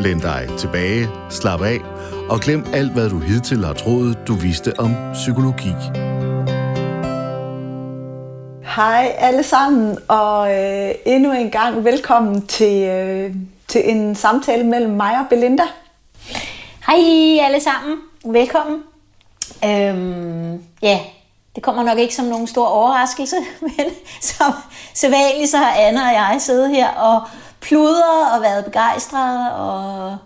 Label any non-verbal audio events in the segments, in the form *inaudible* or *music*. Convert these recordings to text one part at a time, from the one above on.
Læn dig tilbage, slap af og glem alt, hvad du hidtil har troet, du vidste om psykologi. Hej alle sammen, og øh, endnu en gang velkommen til, øh, til en samtale mellem mig og Belinda. Hej alle sammen, velkommen. Øhm, ja, det kommer nok ikke som nogen stor overraskelse, *laughs* men som sædvanligt så har Anna og jeg siddet her og pludret og været begejstret og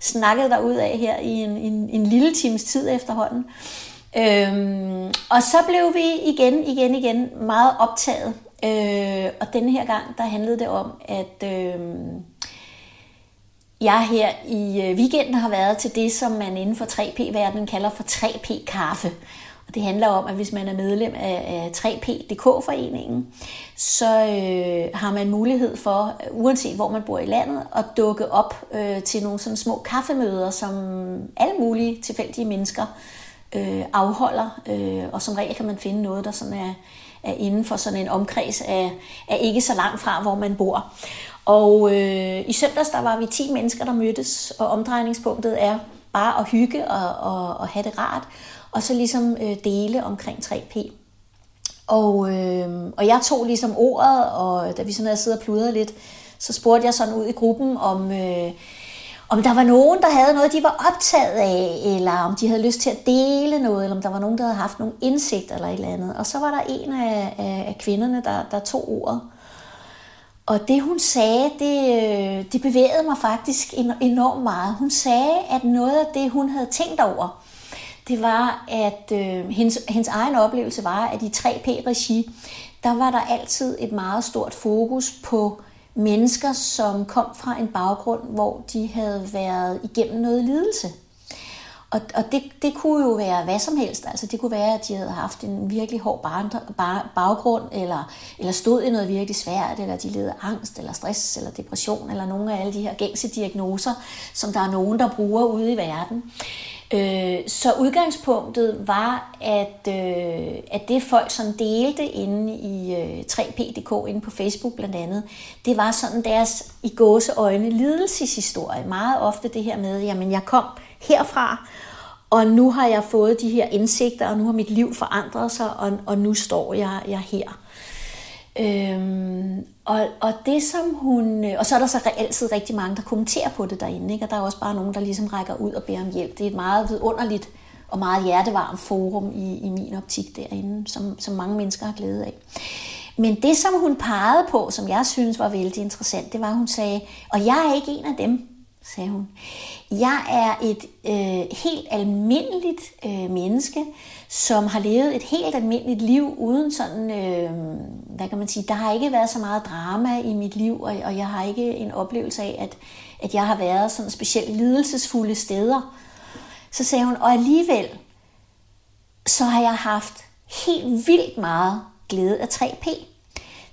snakket derud af her i en, en, en lille times tid efterhånden. Øhm, og så blev vi igen, igen, igen meget optaget. Øh, og denne her gang, der handlede det om, at øh, jeg her i øh, weekenden har været til det, som man inden for 3P-verdenen kalder for 3P-kaffe. Og det handler om, at hvis man er medlem af 3P.dk-foreningen, så øh, har man mulighed for, uanset hvor man bor i landet, at dukke op øh, til nogle sådan små kaffemøder, som alle mulige tilfældige mennesker øh, afholder. Øh, og som regel kan man finde noget, der sådan er, er inden for sådan en omkreds af, af ikke så langt fra, hvor man bor. Og øh, i søndags der var vi 10 mennesker, der mødtes, og omdrejningspunktet er bare at hygge og, og, og have det rart og så ligesom øh, dele omkring 3P. Og, øh, og jeg tog ligesom ordet, og da vi sådan havde siddet og pludret lidt, så spurgte jeg sådan ud i gruppen, om, øh, om der var nogen, der havde noget, de var optaget af, eller om de havde lyst til at dele noget, eller om der var nogen, der havde haft nogle indsigt eller et eller andet. Og så var der en af, af, af kvinderne, der, der tog ordet. Og det hun sagde, det, øh, det bevægede mig faktisk enormt meget. Hun sagde, at noget af det, hun havde tænkt over, det var, at øh, hendes, hendes egen oplevelse var, at i 3P-regi, der var der altid et meget stort fokus på mennesker, som kom fra en baggrund, hvor de havde været igennem noget lidelse. Og, og det, det kunne jo være hvad som helst. Altså det kunne være, at de havde haft en virkelig hård bar, baggrund, eller, eller stod i noget virkelig svært, eller de led angst, eller stress, eller depression, eller nogle af alle de her gængse diagnoser, som der er nogen, der bruger ude i verden. Øh, så udgangspunktet var, at, øh, at det folk som delte inde i øh, 3P.dk, inde på Facebook blandt andet, det var sådan deres i gåseøjne lidelseshistorie. Meget ofte det her med, jamen jeg kom herfra, og nu har jeg fået de her indsigter, og nu har mit liv forandret sig, og, og nu står jeg, jeg her. Øh, og, og det som hun, øh, og så er der så altid rigtig mange, der kommenterer på det derinde, ikke? og der er også bare nogen, der ligesom rækker ud og beder om hjælp. Det er et meget vidunderligt og meget hjertevarmt forum i, i min optik derinde, som, som mange mennesker har glæde af. Men det, som hun pegede på, som jeg synes var vældig interessant, det var, at hun sagde, og jeg er ikke en af dem, sagde hun. Jeg er et øh, helt almindeligt øh, menneske, som har levet et helt almindeligt liv uden sådan, øh, hvad kan man sige, der har ikke været så meget drama i mit liv, og, og jeg har ikke en oplevelse af, at, at jeg har været sådan specielt lidelsesfulde steder. Så sagde hun, og alligevel, så har jeg haft helt vildt meget glæde af 3P.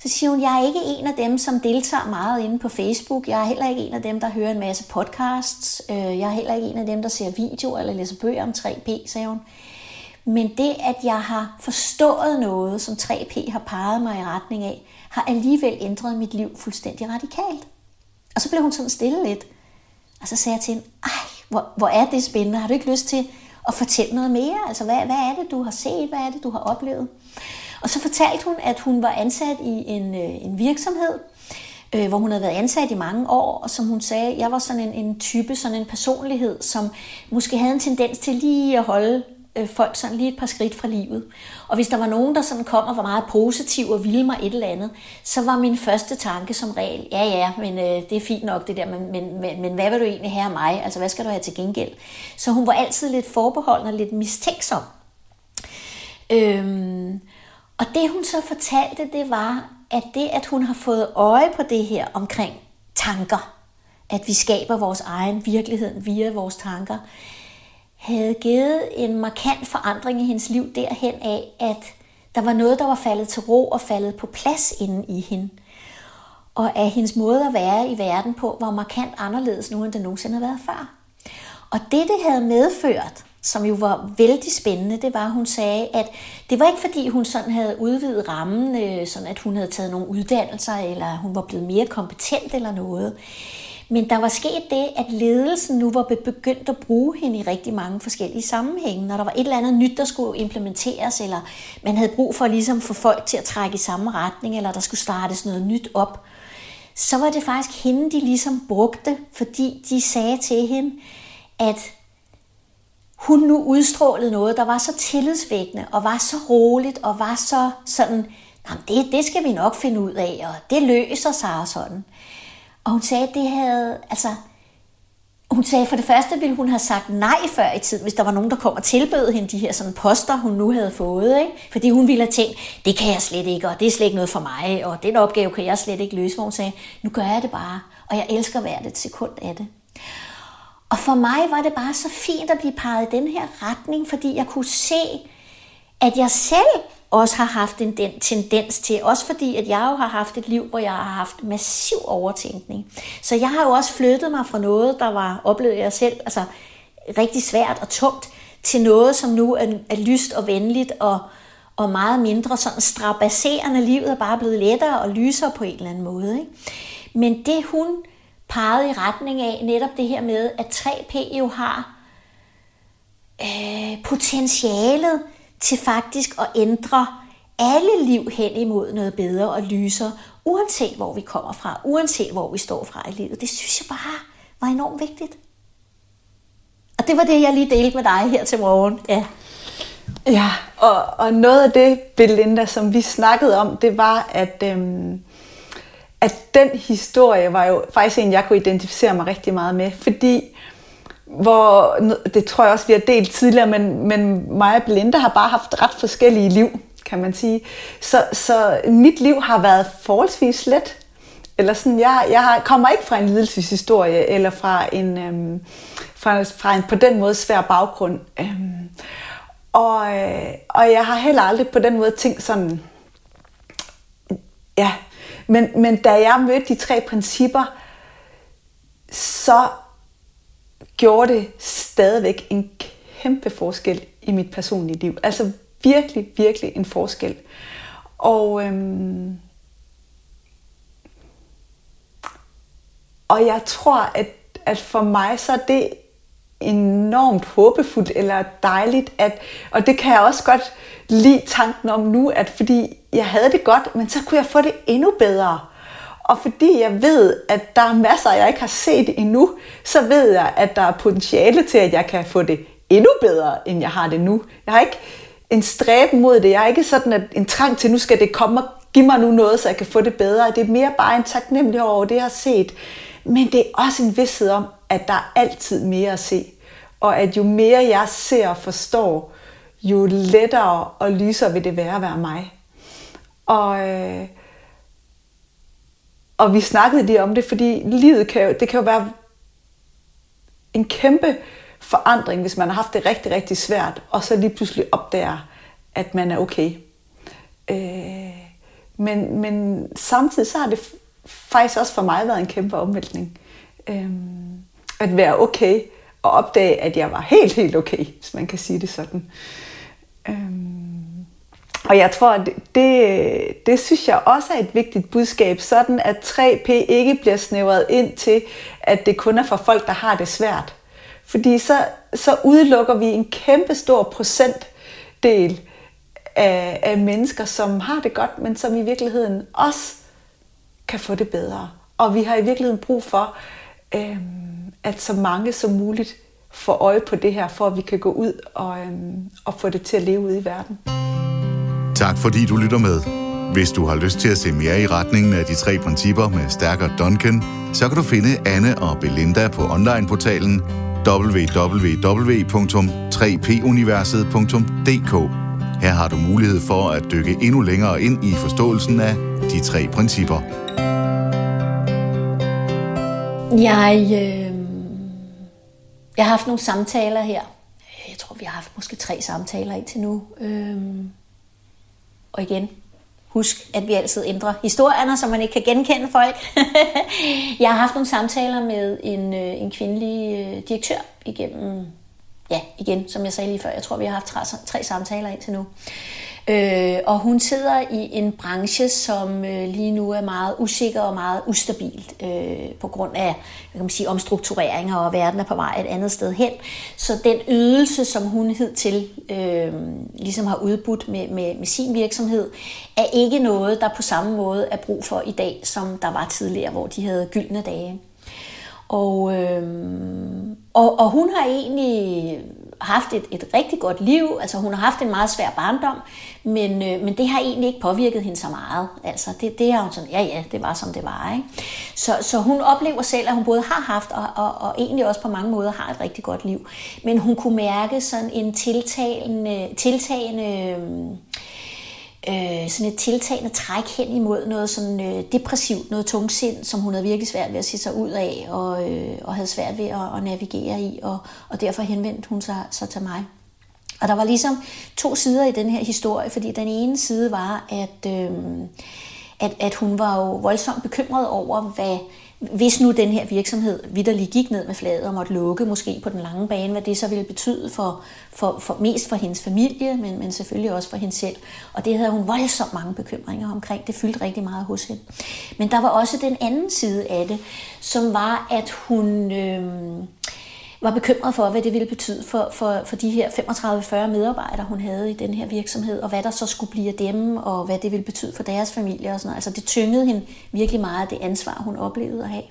Så siger hun, jeg er ikke en af dem, som deltager meget inde på Facebook. Jeg er heller ikke en af dem, der hører en masse podcasts. Øh, jeg er heller ikke en af dem, der ser videoer eller læser bøger om 3P, sagde hun. Men det, at jeg har forstået noget, som 3P har peget mig i retning af, har alligevel ændret mit liv fuldstændig radikalt. Og så blev hun sådan stille lidt. Og så sagde jeg til hende, ej, hvor, hvor er det spændende. Har du ikke lyst til at fortælle noget mere? Altså, hvad, hvad er det, du har set? Hvad er det, du har oplevet? Og så fortalte hun, at hun var ansat i en, øh, en virksomhed, øh, hvor hun havde været ansat i mange år, og som hun sagde, jeg var sådan en, en type, sådan en personlighed, som måske havde en tendens til lige at holde øh, folk sådan lige et par skridt fra livet. Og hvis der var nogen, der sådan kom og var meget positiv og ville mig et eller andet, så var min første tanke som regel, ja ja, men øh, det er fint nok det der, men, men, men, men hvad vil du egentlig have af mig? Altså hvad skal du have til gengæld? Så hun var altid lidt forbeholden og lidt mistænksom. Øhm, og det hun så fortalte, det var, at det, at hun har fået øje på det her omkring tanker, at vi skaber vores egen virkelighed via vores tanker, havde givet en markant forandring i hendes liv derhen af, at der var noget, der var faldet til ro og faldet på plads inde i hende. Og at hendes måde at være i verden på var markant anderledes nu, end det nogensinde havde været før. Og det, det havde medført, som jo var vældig spændende, det var, at hun sagde, at det var ikke fordi, hun sådan havde udvidet rammen, øh, sådan at hun havde taget nogle uddannelser, eller hun var blevet mere kompetent eller noget. Men der var sket det, at ledelsen nu var begyndt at bruge hende i rigtig mange forskellige sammenhænge. Når der var et eller andet nyt, der skulle implementeres, eller man havde brug for ligesom få folk til at trække i samme retning, eller der skulle startes noget nyt op, så var det faktisk hende, de ligesom brugte, fordi de sagde til hende, at hun nu udstrålede noget, der var så tillidsvækkende, og var så roligt, og var så sådan, det, det skal vi nok finde ud af, og det løser sig og sådan. Og hun sagde, at det havde, altså, hun sagde, for det første ville hun have sagt nej før i tiden, hvis der var nogen, der kom og tilbød hende de her sådan poster, hun nu havde fået. Ikke? Fordi hun ville have tænkt, det kan jeg slet ikke, og det er slet ikke noget for mig, og den opgave kan jeg slet ikke løse. Hvor hun sagde, nu gør jeg det bare, og jeg elsker hvert et sekund af det. Og for mig var det bare så fint at blive peget i den her retning, fordi jeg kunne se, at jeg selv også har haft en den tendens til, også fordi at jeg jo har haft et liv, hvor jeg har haft massiv overtænkning. Så jeg har jo også flyttet mig fra noget, der var, oplevede jeg selv, altså rigtig svært og tungt, til noget, som nu er, er lyst og venligt og, og meget mindre sådan strabaserende. Livet er bare blevet lettere og lysere på en eller anden måde. Ikke? Men det hun peget i retning af, netop det her med, at 3P jo har øh, potentialet til faktisk at ændre alle liv hen imod noget bedre og lysere, uanset hvor vi kommer fra, uanset hvor vi står fra i livet. Det synes jeg bare var enormt vigtigt. Og det var det, jeg lige delte med dig her til morgen. Ja. Ja, og, og noget af det, Belinda, som vi snakkede om, det var, at, øhm, at den historie var jo faktisk en, jeg kunne identificere mig rigtig meget med. Fordi hvor, det tror jeg også, vi har delt tidligere, men, men mig og Belinda har bare haft ret forskellige liv, kan man sige. Så, så mit liv har været forholdsvis let. Eller sådan, jeg, jeg kommer ikke fra en lidelseshistorie, eller fra en, øhm, fra, fra en på den måde svær baggrund. Øhm, og, øh, og jeg har heller aldrig på den måde tænkt sådan, ja, men, men da jeg mødte de tre principper, så gjorde det stadigvæk en kæmpe forskel i mit personlige liv. Altså virkelig, virkelig en forskel. Og, øhm, og jeg tror, at, at for mig så er det enormt håbefuldt eller dejligt, at, og det kan jeg også godt lide tanken om nu, at fordi jeg havde det godt, men så kunne jeg få det endnu bedre. Og fordi jeg ved, at der er masser, jeg ikke har set endnu, så ved jeg, at der er potentiale til, at jeg kan få det endnu bedre, end jeg har det nu. Jeg har ikke en stræben mod det. Jeg har ikke sådan at en trang til, nu skal det komme og give mig nu noget, så jeg kan få det bedre. Det er mere bare en taknemmelighed over det, jeg har set. Men det er også en vidshed om, at der er altid mere at se. Og at jo mere jeg ser og forstår, jo lettere og lysere vil det være at være mig. Og, øh, og vi snakkede lige om det, fordi livet kan jo, det kan jo være en kæmpe forandring, hvis man har haft det rigtig, rigtig svært, og så lige pludselig opdager, at man er okay. Øh, men, men samtidig så har det faktisk også for mig været en kæmpe omvæltning. Øh, at være okay, og opdage, at jeg var helt, helt okay, hvis man kan sige det sådan. Øhm, og jeg tror, at det, det synes jeg også er et vigtigt budskab, sådan at 3P ikke bliver snævret ind til, at det kun er for folk, der har det svært. Fordi så, så udelukker vi en kæmpe stor procentdel af, af mennesker, som har det godt, men som i virkeligheden også kan få det bedre. Og vi har i virkeligheden brug for, øhm, at så mange som muligt får øje på det her, for at vi kan gå ud og, øh, og få det til at leve ude i verden. Tak fordi du lytter med. Hvis du har lyst til at se mere i retningen af de tre principper med stærkere Duncan, så kan du finde Anne og Belinda på onlineportalen www.3puniverset.dk. Her har du mulighed for at dykke endnu længere ind i forståelsen af de tre principper. Jeg, øh, jeg har haft nogle samtaler her Jeg tror, vi har haft måske tre samtaler indtil nu. Øhm, og igen, husk, at vi altid ændrer historierne, så man ikke kan genkende folk. *laughs* jeg har haft nogle samtaler med en, øh, en kvindelig øh, direktør igennem, ja, igen, som jeg sagde lige før, jeg tror, vi har haft tre, tre samtaler indtil nu. Øh, og hun sidder i en branche, som øh, lige nu er meget usikker og meget ustabilt øh, på grund af kan man sige, omstruktureringer, og verden er på vej et andet sted hen. Så den ydelse, som hun til øh, ligesom har udbudt med, med, med sin virksomhed, er ikke noget, der på samme måde er brug for i dag, som der var tidligere, hvor de havde gyldne dage. Og, øh, og, og hun har egentlig haft et, et rigtig godt liv. Altså hun har haft en meget svær barndom, men, øh, men det har egentlig ikke påvirket hende så meget. Altså det, det har hun sådan, ja ja, det var som det var. Ikke? Så, så hun oplever selv, at hun både har haft og, og, og egentlig også på mange måder har et rigtig godt liv. Men hun kunne mærke sådan en tiltagende, tiltagende øh, øh, sådan et tiltagende træk hen imod noget sådan øh, depressivt, noget tungsind, som hun havde virkelig svært ved at se sig ud af, og, øh, og havde svært ved at, at navigere i, og, og derfor henvendte hun sig, sig til mig. Og der var ligesom to sider i den her historie, fordi den ene side var, at, øh, at, at hun var jo voldsomt bekymret over, hvad, hvis nu den her virksomhed vidderlig gik ned med fladet og måtte lukke, måske på den lange bane, hvad det så ville betyde for, for, for mest for hendes familie, men, men selvfølgelig også for hende selv. Og det havde hun voldsomt mange bekymringer omkring. Det fyldte rigtig meget hos hende. Men der var også den anden side af det, som var, at hun... Øh, var bekymret for, hvad det ville betyde for, for, for de her 35-40 medarbejdere, hun havde i den her virksomhed, og hvad der så skulle blive af dem, og hvad det ville betyde for deres familie og sådan noget. Altså det tyngede hende virkelig meget, det ansvar, hun oplevede at have.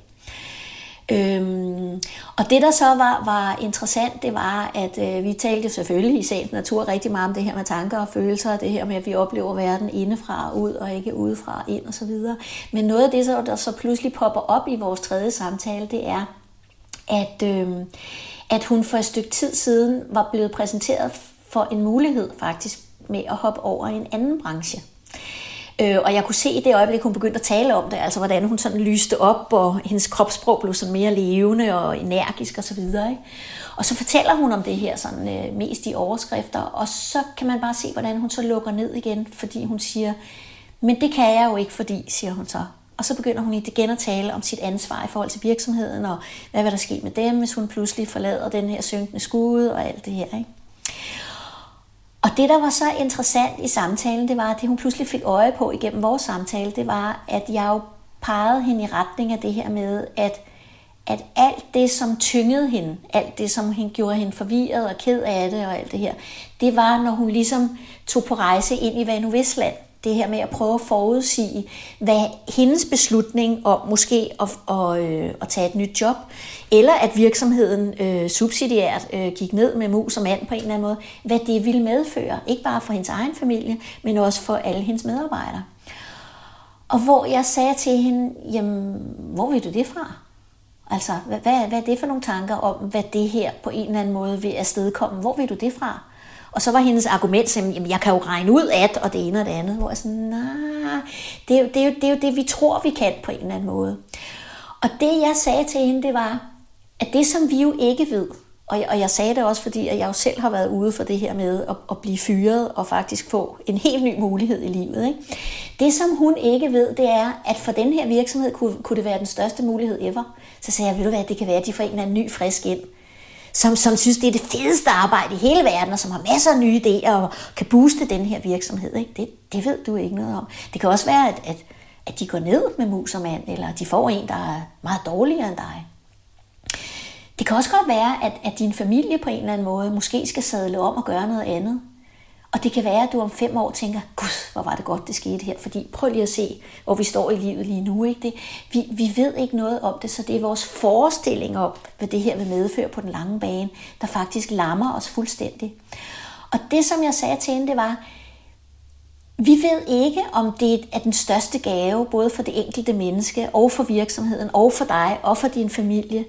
Øhm, og det der så var, var interessant, det var, at øh, vi talte selvfølgelig i sagens natur rigtig meget om det her med tanker og følelser, og det her med, at vi oplever verden indefra og ud, og ikke udefra og ind og så videre. Men noget af det, der så pludselig popper op i vores tredje samtale, det er, at, øh, at hun for et stykke tid siden var blevet præsenteret for en mulighed faktisk med at hoppe over i en anden branche. Øh, og jeg kunne se i det øjeblik, hun begyndte at tale om det, altså hvordan hun sådan lyste op, og hendes kropssprog blev sådan mere levende og energisk osv. Og, og så fortæller hun om det her sådan øh, mest i overskrifter, og så kan man bare se, hvordan hun så lukker ned igen, fordi hun siger, men det kan jeg jo ikke, fordi, siger hun så, og så begynder hun igen at tale om sit ansvar i forhold til virksomheden, og hvad vil der ske med dem, hvis hun pludselig forlader den her synkende skude og alt det her. Ikke? Og det, der var så interessant i samtalen, det var, at det hun pludselig fik øje på igennem vores samtale, det var, at jeg jo pegede hende i retning af det her med, at, at alt det, som tyngede hende, alt det, som hende gjorde hende forvirret og ked af det og alt det her, det var, når hun ligesom tog på rejse ind i Vanu Vestland det her med at prøve at forudsige, hvad hendes beslutning om måske at, at, øh, at tage et nyt job, eller at virksomheden øh, subsidiært øh, gik ned med mus og mand på en eller anden måde, hvad det ville medføre, ikke bare for hendes egen familie, men også for alle hendes medarbejdere. Og hvor jeg sagde til hende, jamen, hvor vil du det fra? Altså, hvad, hvad, hvad er det for nogle tanker om, hvad det her på en eller anden måde vil afstedkomme? Hvor vil du det fra? Og så var hendes argument simpelthen, jamen jeg kan jo regne ud at, og det ene og det andet. Hvor jeg sådan, nej, det er, jo, det, er jo, det er jo det, vi tror, vi kan på en eller anden måde. Og det jeg sagde til hende, det var, at det som vi jo ikke ved, og jeg, og jeg sagde det også, fordi at jeg jo selv har været ude for det her med at, at blive fyret og faktisk få en helt ny mulighed i livet. Ikke? Det som hun ikke ved, det er, at for den her virksomhed kunne, kunne det være den største mulighed ever. Så sagde jeg, ved du hvad, det kan være, at de får en eller anden ny frisk ind som, som synes, det er det fedeste arbejde i hele verden, og som har masser af nye idéer og kan booste den her virksomhed. Ikke? Det, det ved du ikke noget om. Det kan også være, at, at, at de går ned med mus og mand, eller de får en, der er meget dårligere end dig. Det kan også godt være, at, at din familie på en eller anden måde måske skal sadle om og gøre noget andet. Og det kan være, at du om fem år tænker, gud, hvor var det godt, det skete her. Fordi prøv lige at se, hvor vi står i livet lige nu. Ikke? Det, vi, vi ved ikke noget om det, så det er vores forestilling om, hvad det her vil medføre på den lange bane, der faktisk lammer os fuldstændig. Og det, som jeg sagde til hende, det var, vi ved ikke, om det er den største gave, både for det enkelte menneske, og for virksomheden, og for dig, og for din familie.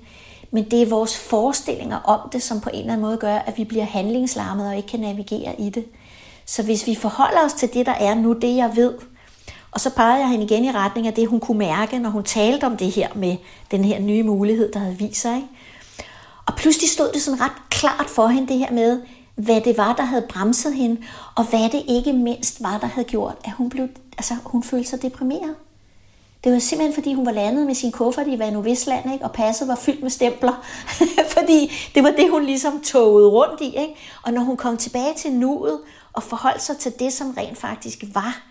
Men det er vores forestillinger om det, som på en eller anden måde gør, at vi bliver handlingslarmet og ikke kan navigere i det. Så hvis vi forholder os til det, der er nu, det jeg ved, og så pegede jeg hende igen i retning af det, hun kunne mærke, når hun talte om det her med den her nye mulighed, der havde vist sig. Ikke? Og pludselig stod det sådan ret klart for hende, det her med, hvad det var, der havde bremset hende, og hvad det ikke mindst var, der havde gjort, at hun, blev, altså, hun følte sig deprimeret. Det var simpelthen, fordi hun var landet med sin kuffert i Vanuvisland, ikke? og passet var fyldt med stempler. *laughs* fordi det var det, hun ligesom togede rundt i. Ikke? Og når hun kom tilbage til nuet og forholde sig til det, som rent faktisk var,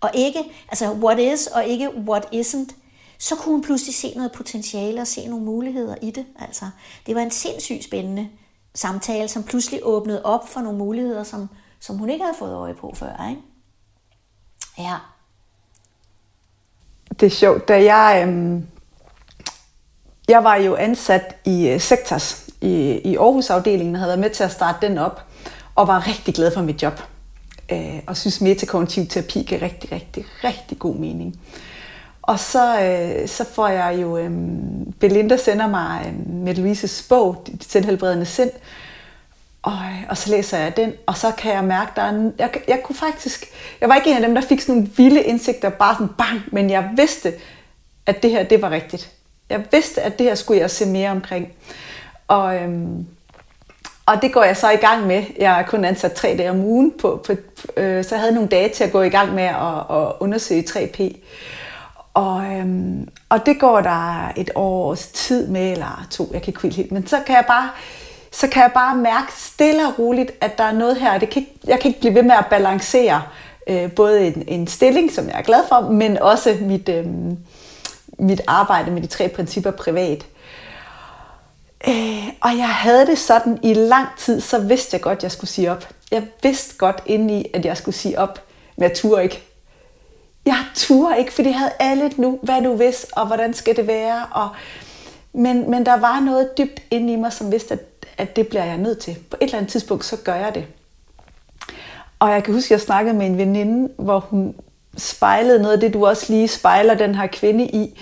og ikke, altså what is og ikke what isn't, så kunne hun pludselig se noget potentiale og se nogle muligheder i det. Altså, det var en sindssygt spændende samtale, som pludselig åbnede op for nogle muligheder, som, som hun ikke havde fået øje på før. Ikke? Ja. Det er sjovt, da jeg, øhm, jeg var jo ansat i øh, Sektors i, i Aarhus-afdelingen, og havde været med til at starte den op, og var rigtig glad for mit job. Øh, og synes metakognitiv terapi gav rigtig, rigtig, rigtig god mening. Og så, øh, så får jeg jo, øh, Belinda sender mig øh, med Louises bog, Det selvhelbredende sind, og, øh, og så læser jeg den, og så kan jeg mærke, der er en, jeg, jeg kunne faktisk, jeg var ikke en af dem, der fik sådan nogle vilde indsigter, bare sådan bang, men jeg vidste, at det her, det var rigtigt. Jeg vidste, at det her skulle jeg se mere omkring. Og, øhm, og det går jeg så i gang med. Jeg er kun ansat tre dage om ugen, på, på, øh, så jeg havde nogle dage til at gå i gang med at, at undersøge 3P. Og, øhm, og det går der et års tid med, eller to, jeg kan ikke helt, men så kan jeg bare så kan jeg bare mærke stille og roligt, at der er noget her. Det kan ikke, jeg kan ikke blive ved med at balancere øh, både en, en stilling, som jeg er glad for, men også mit, øh, mit arbejde med de tre principper privat. Øh, og jeg havde det sådan i lang tid, så vidste jeg godt, at jeg skulle sige op. Jeg vidste godt indeni, at jeg skulle sige op, men jeg turde ikke. Jeg turde ikke, fordi jeg havde alle nu, hvad du vidste, og hvordan skal det være. Og, men, men der var noget dybt inde i mig, som vidste, at at det bliver jeg nødt til. På et eller andet tidspunkt, så gør jeg det. Og jeg kan huske, at jeg snakkede med en veninde, hvor hun spejlede noget af det, du også lige spejler den her kvinde i.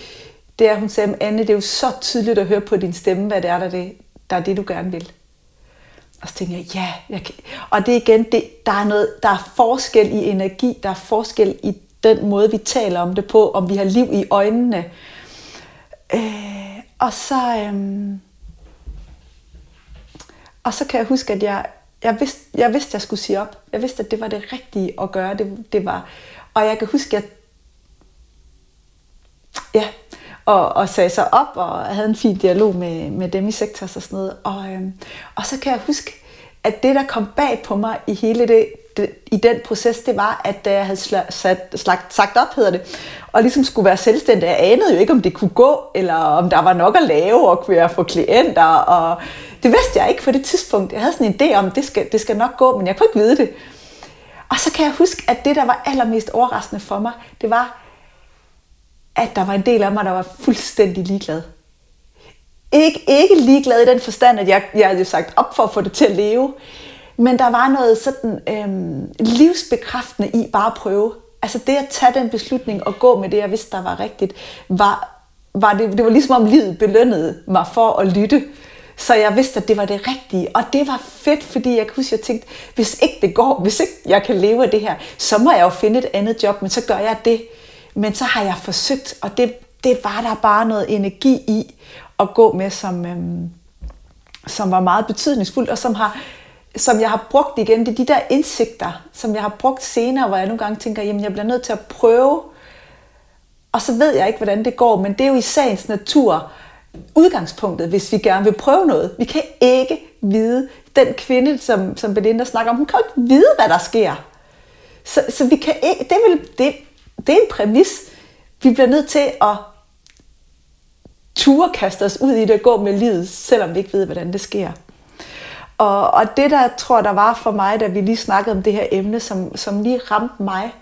Det er, hun sagde, Anne, det er jo så tydeligt at høre på din stemme, hvad det er, der det, der er det du gerne vil. Og så tænker jeg, ja, jeg kan. og det er igen, det, der, er noget, der er forskel i energi, der er forskel i den måde, vi taler om det på, om vi har liv i øjnene. Øh, og så, øhm, og så kan jeg huske, at jeg, jeg, vidste, jeg vidste, at jeg skulle sige op. Jeg vidste, at det var det rigtige at gøre. Det, det var, og jeg kan huske, at ja, og, og sagde sig op og havde en fin dialog med, med dem i sektors og sådan noget. Og, øhm, og så kan jeg huske, at det, der kom bag på mig i hele det, det i den proces, det var, at da jeg havde sat, slagt, sagt op, hedder det, og ligesom skulle være selvstændig, jeg anede jo ikke, om det kunne gå, eller om der var nok at lave, og kunne jeg få klienter, og det vidste jeg ikke på det tidspunkt. Jeg havde sådan en idé om, det skal, det skal nok gå, men jeg kunne ikke vide det. Og så kan jeg huske, at det, der var allermest overraskende for mig, det var, at der var en del af mig, der var fuldstændig ligeglad. Ikke, ikke ligeglad i den forstand, at jeg, jeg havde sagt op for at få det til at leve, men der var noget sådan øhm, livsbekræftende i bare at prøve. Altså det at tage den beslutning og gå med det, jeg vidste, der var rigtigt, var, var det, det var ligesom om livet belønnede mig for at lytte. Så jeg vidste, at det var det rigtige. Og det var fedt, fordi jeg kunne huske, at jeg tænkte, hvis ikke det går, hvis ikke jeg kan leve af det her, så må jeg jo finde et andet job, men så gør jeg det. Men så har jeg forsøgt, og det, det var der bare noget energi i at gå med, som, øhm, som var meget betydningsfuldt, og som, har, som jeg har brugt igen. Det er de der indsigter, som jeg har brugt senere, hvor jeg nogle gange tænker, jamen jeg bliver nødt til at prøve, og så ved jeg ikke, hvordan det går, men det er jo i sagens natur, udgangspunktet, hvis vi gerne vil prøve noget. Vi kan ikke vide, den kvinde, som, som Belinda snakker om, hun kan ikke vide, hvad der sker. Så, så vi kan ikke, det, vil, det, det er en præmis. Vi bliver nødt til at ture kaste os ud i det og gå med livet, selvom vi ikke ved, hvordan det sker. Og, og det, der tror der var for mig, da vi lige snakkede om det her emne, som, som lige ramte mig,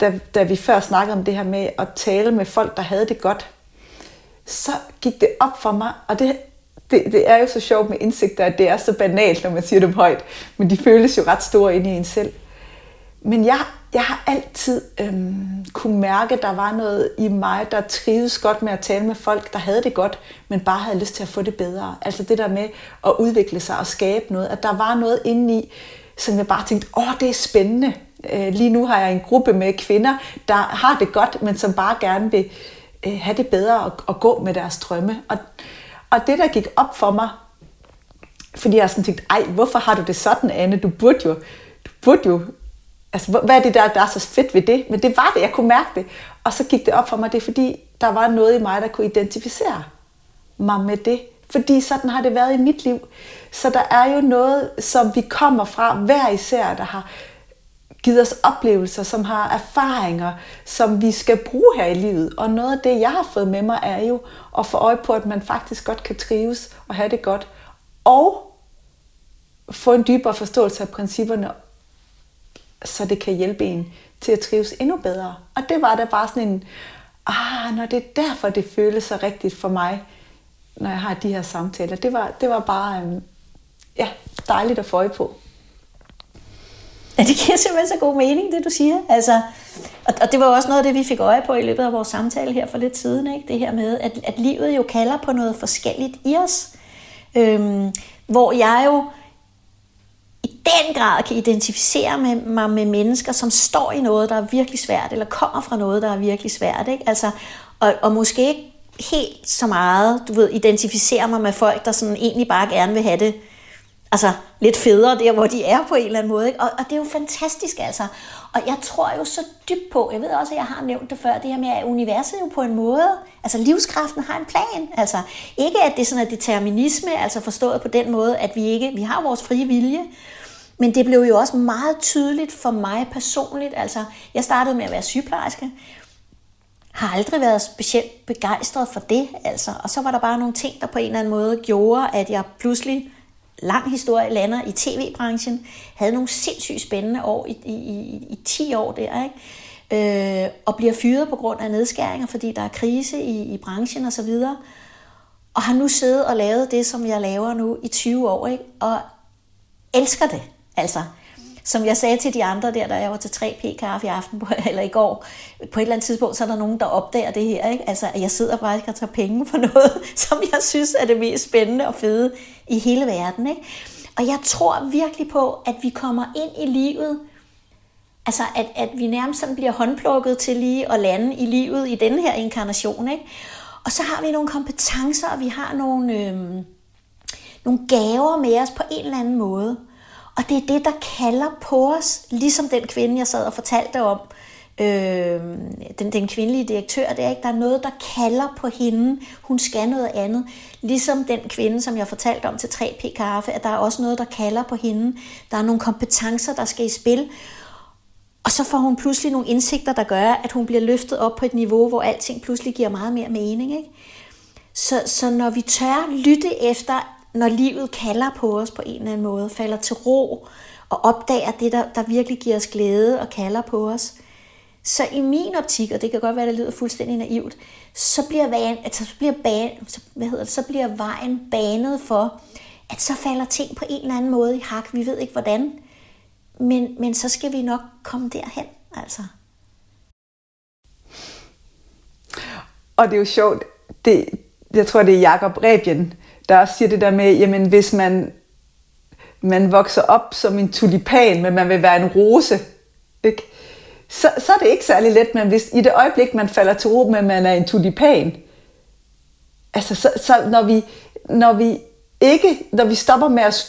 da, da vi før snakkede om det her med at tale med folk, der havde det godt, så gik det op for mig, og det, det, det er jo så sjovt med indsigter, at det er så banalt, når man siger dem højt, men de føles jo ret store inde i en selv. Men jeg, jeg har altid øhm, kunne mærke, at der var noget i mig, der trives godt med at tale med folk, der havde det godt, men bare havde lyst til at få det bedre. Altså det der med at udvikle sig og skabe noget. At der var noget inde i, som jeg bare tænkte, åh, det er spændende. Øh, lige nu har jeg en gruppe med kvinder, der har det godt, men som bare gerne vil øh, have det bedre og, og gå med deres drømme. Og, og det, der gik op for mig Fordi jeg sådan tænkte, ej, hvorfor har du det sådan, Anne? Du burde jo, du burde jo altså, hvad er det der, der er så fedt ved det? Men det var det, jeg kunne mærke det. Og så gik det op for mig, det er fordi, der var noget i mig, der kunne identificere mig med det. Fordi sådan har det været i mit liv. Så der er jo noget, som vi kommer fra hver især, der har givet os oplevelser, som har erfaringer, som vi skal bruge her i livet. Og noget af det, jeg har fået med mig, er jo at få øje på, at man faktisk godt kan trives og have det godt. Og få en dybere forståelse af principperne, så det kan hjælpe en til at trives endnu bedre. Og det var da bare sådan en, ah, når det er derfor, det føles så rigtigt for mig, når jeg har de her samtaler. Det var, det var bare øhm, ja, dejligt at få øje på. Ja, det giver simpelthen så god mening, det du siger. Altså, og, og det var også noget af det, vi fik øje på i løbet af vores samtale her for lidt siden. Ikke? Det her med, at, at livet jo kalder på noget forskelligt i os. Øhm, hvor jeg jo den grad kan identificere med, mig med mennesker, som står i noget, der er virkelig svært, eller kommer fra noget, der er virkelig svært. Ikke? Altså, og, og måske ikke helt så meget, du ved, identificere mig med folk, der sådan egentlig bare gerne vil have det altså, lidt federe der, hvor de er på en eller anden måde. Ikke? Og, og det er jo fantastisk, altså. Og jeg tror jo så dybt på, jeg ved også, at jeg har nævnt det før, det her med, at universet jo på en måde, altså livskraften har en plan. Altså, ikke at det er sådan en determinisme, altså forstået på den måde, at vi ikke, vi har vores frie vilje, men det blev jo også meget tydeligt for mig personligt. Altså, jeg startede med at være sygeplejerske, har aldrig været specielt begejstret for det, altså. Og så var der bare nogle ting, der på en eller anden måde gjorde, at jeg pludselig, lang historie, lander i tv-branchen, havde nogle sindssygt spændende år i, i, i, i 10 år der, ikke? Øh, og bliver fyret på grund af nedskæringer, fordi der er krise i, i branchen og så videre. Og har nu siddet og lavet det, som jeg laver nu i 20 år, ikke? og elsker det. Altså, som jeg sagde til de andre der, da jeg var til 3P kaffe i aften, *laughs* eller i går, på et eller andet tidspunkt, så er der nogen, der opdager det her. Ikke? Altså, at jeg sidder bare og tager penge for *laughs* noget, som jeg synes er det mest spændende og fede i hele verden. Ikke? Og jeg tror virkelig på, at vi kommer ind i livet, altså at, at vi nærmest sådan bliver håndplukket til lige at lande i livet i den her inkarnation. Ikke? Og så har vi nogle kompetencer, og vi har nogle, øh, nogle gaver med os på en eller anden måde. Og det er det, der kalder på os, ligesom den kvinde, jeg sad og fortalte om, øh, den, den kvindelige direktør, det er ikke, der er noget, der kalder på hende. Hun skal noget andet. Ligesom den kvinde, som jeg fortalte om til 3P Kaffe, at der er også noget, der kalder på hende. Der er nogle kompetencer, der skal i spil. Og så får hun pludselig nogle indsigter, der gør, at hun bliver løftet op på et niveau, hvor alting pludselig giver meget mere mening. Ikke? Så, så når vi tør lytte efter når livet kalder på os på en eller anden måde, falder til ro og opdager det, der, der virkelig giver os glæde og kalder på os. Så i min optik, og det kan godt være, at det lyder fuldstændig naivt, så bliver, vejen, altså, så bliver, ban, så, hvad hedder det, så bliver vejen banet for, at så falder ting på en eller anden måde i hak. Vi ved ikke hvordan, men, men så skal vi nok komme derhen. Altså. Og det er jo sjovt, det, jeg tror, det er Jakob Rebien, der også siger det der med, jamen hvis man, man vokser op som en tulipan, men man vil være en rose, ikke? Så, så er det ikke særlig let, men hvis i det øjeblik, man falder til ro med, at man er en tulipan, altså så, så når, vi, når vi ikke, når vi stopper med at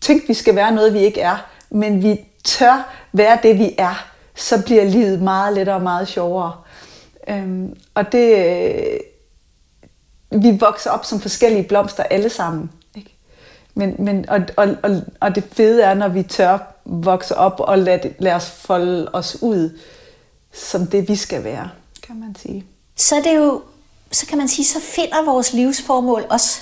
tænke, vi skal være noget, vi ikke er, men vi tør være det, vi er, så bliver livet meget lettere og meget sjovere. Øhm, og det, vi vokser op som forskellige blomster alle sammen. Ikke? Men, men, og, og, og, og det fede er, når vi tør vokse op og lade, lade os folde os ud som det, vi skal være, kan man sige. Så er det jo, så kan man sige, så finder vores livsformål også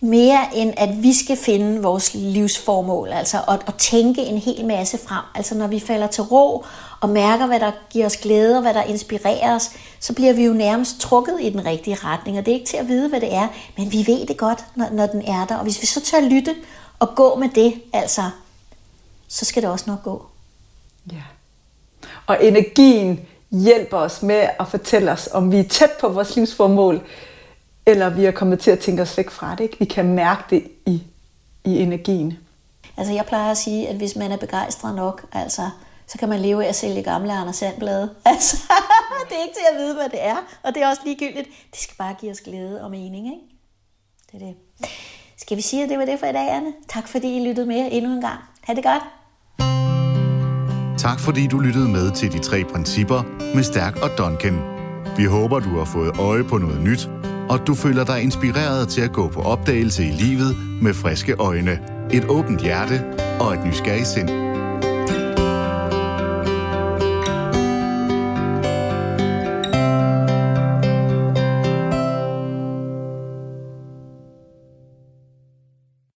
mere end at vi skal finde vores livsformål, altså at, at tænke en hel masse frem. Altså når vi falder til ro og mærker, hvad der giver os glæde og hvad der inspirerer os, så bliver vi jo nærmest trukket i den rigtige retning. Og det er ikke til at vide, hvad det er, men vi ved det godt, når, når den er der. Og hvis vi så tør lytte og gå med det, altså, så skal det også nok gå. Ja. Og energien hjælper os med at fortælle os, om vi er tæt på vores livsformål, eller vi er kommet til at tænke os væk fra det. Ikke? Vi kan mærke det i, i energien. Altså jeg plejer at sige, at hvis man er begejstret nok, altså, så kan man leve af at sælge gamle Anders Sandblade. *laughs* Altså, det er ikke til at vide, hvad det er, og det er også ligegyldigt. Det skal bare give os glæde og mening, ikke? Det er det. Skal vi sige, at det var det for i dag, Anne? Tak fordi I lyttede med endnu en gang. Ha' det godt. Tak fordi du lyttede med til de tre principper med Stærk og Duncan. Vi håber, du har fået øje på noget nyt, og du føler dig inspireret til at gå på opdagelse i livet med friske øjne, et åbent hjerte og et nysgerrigt sind.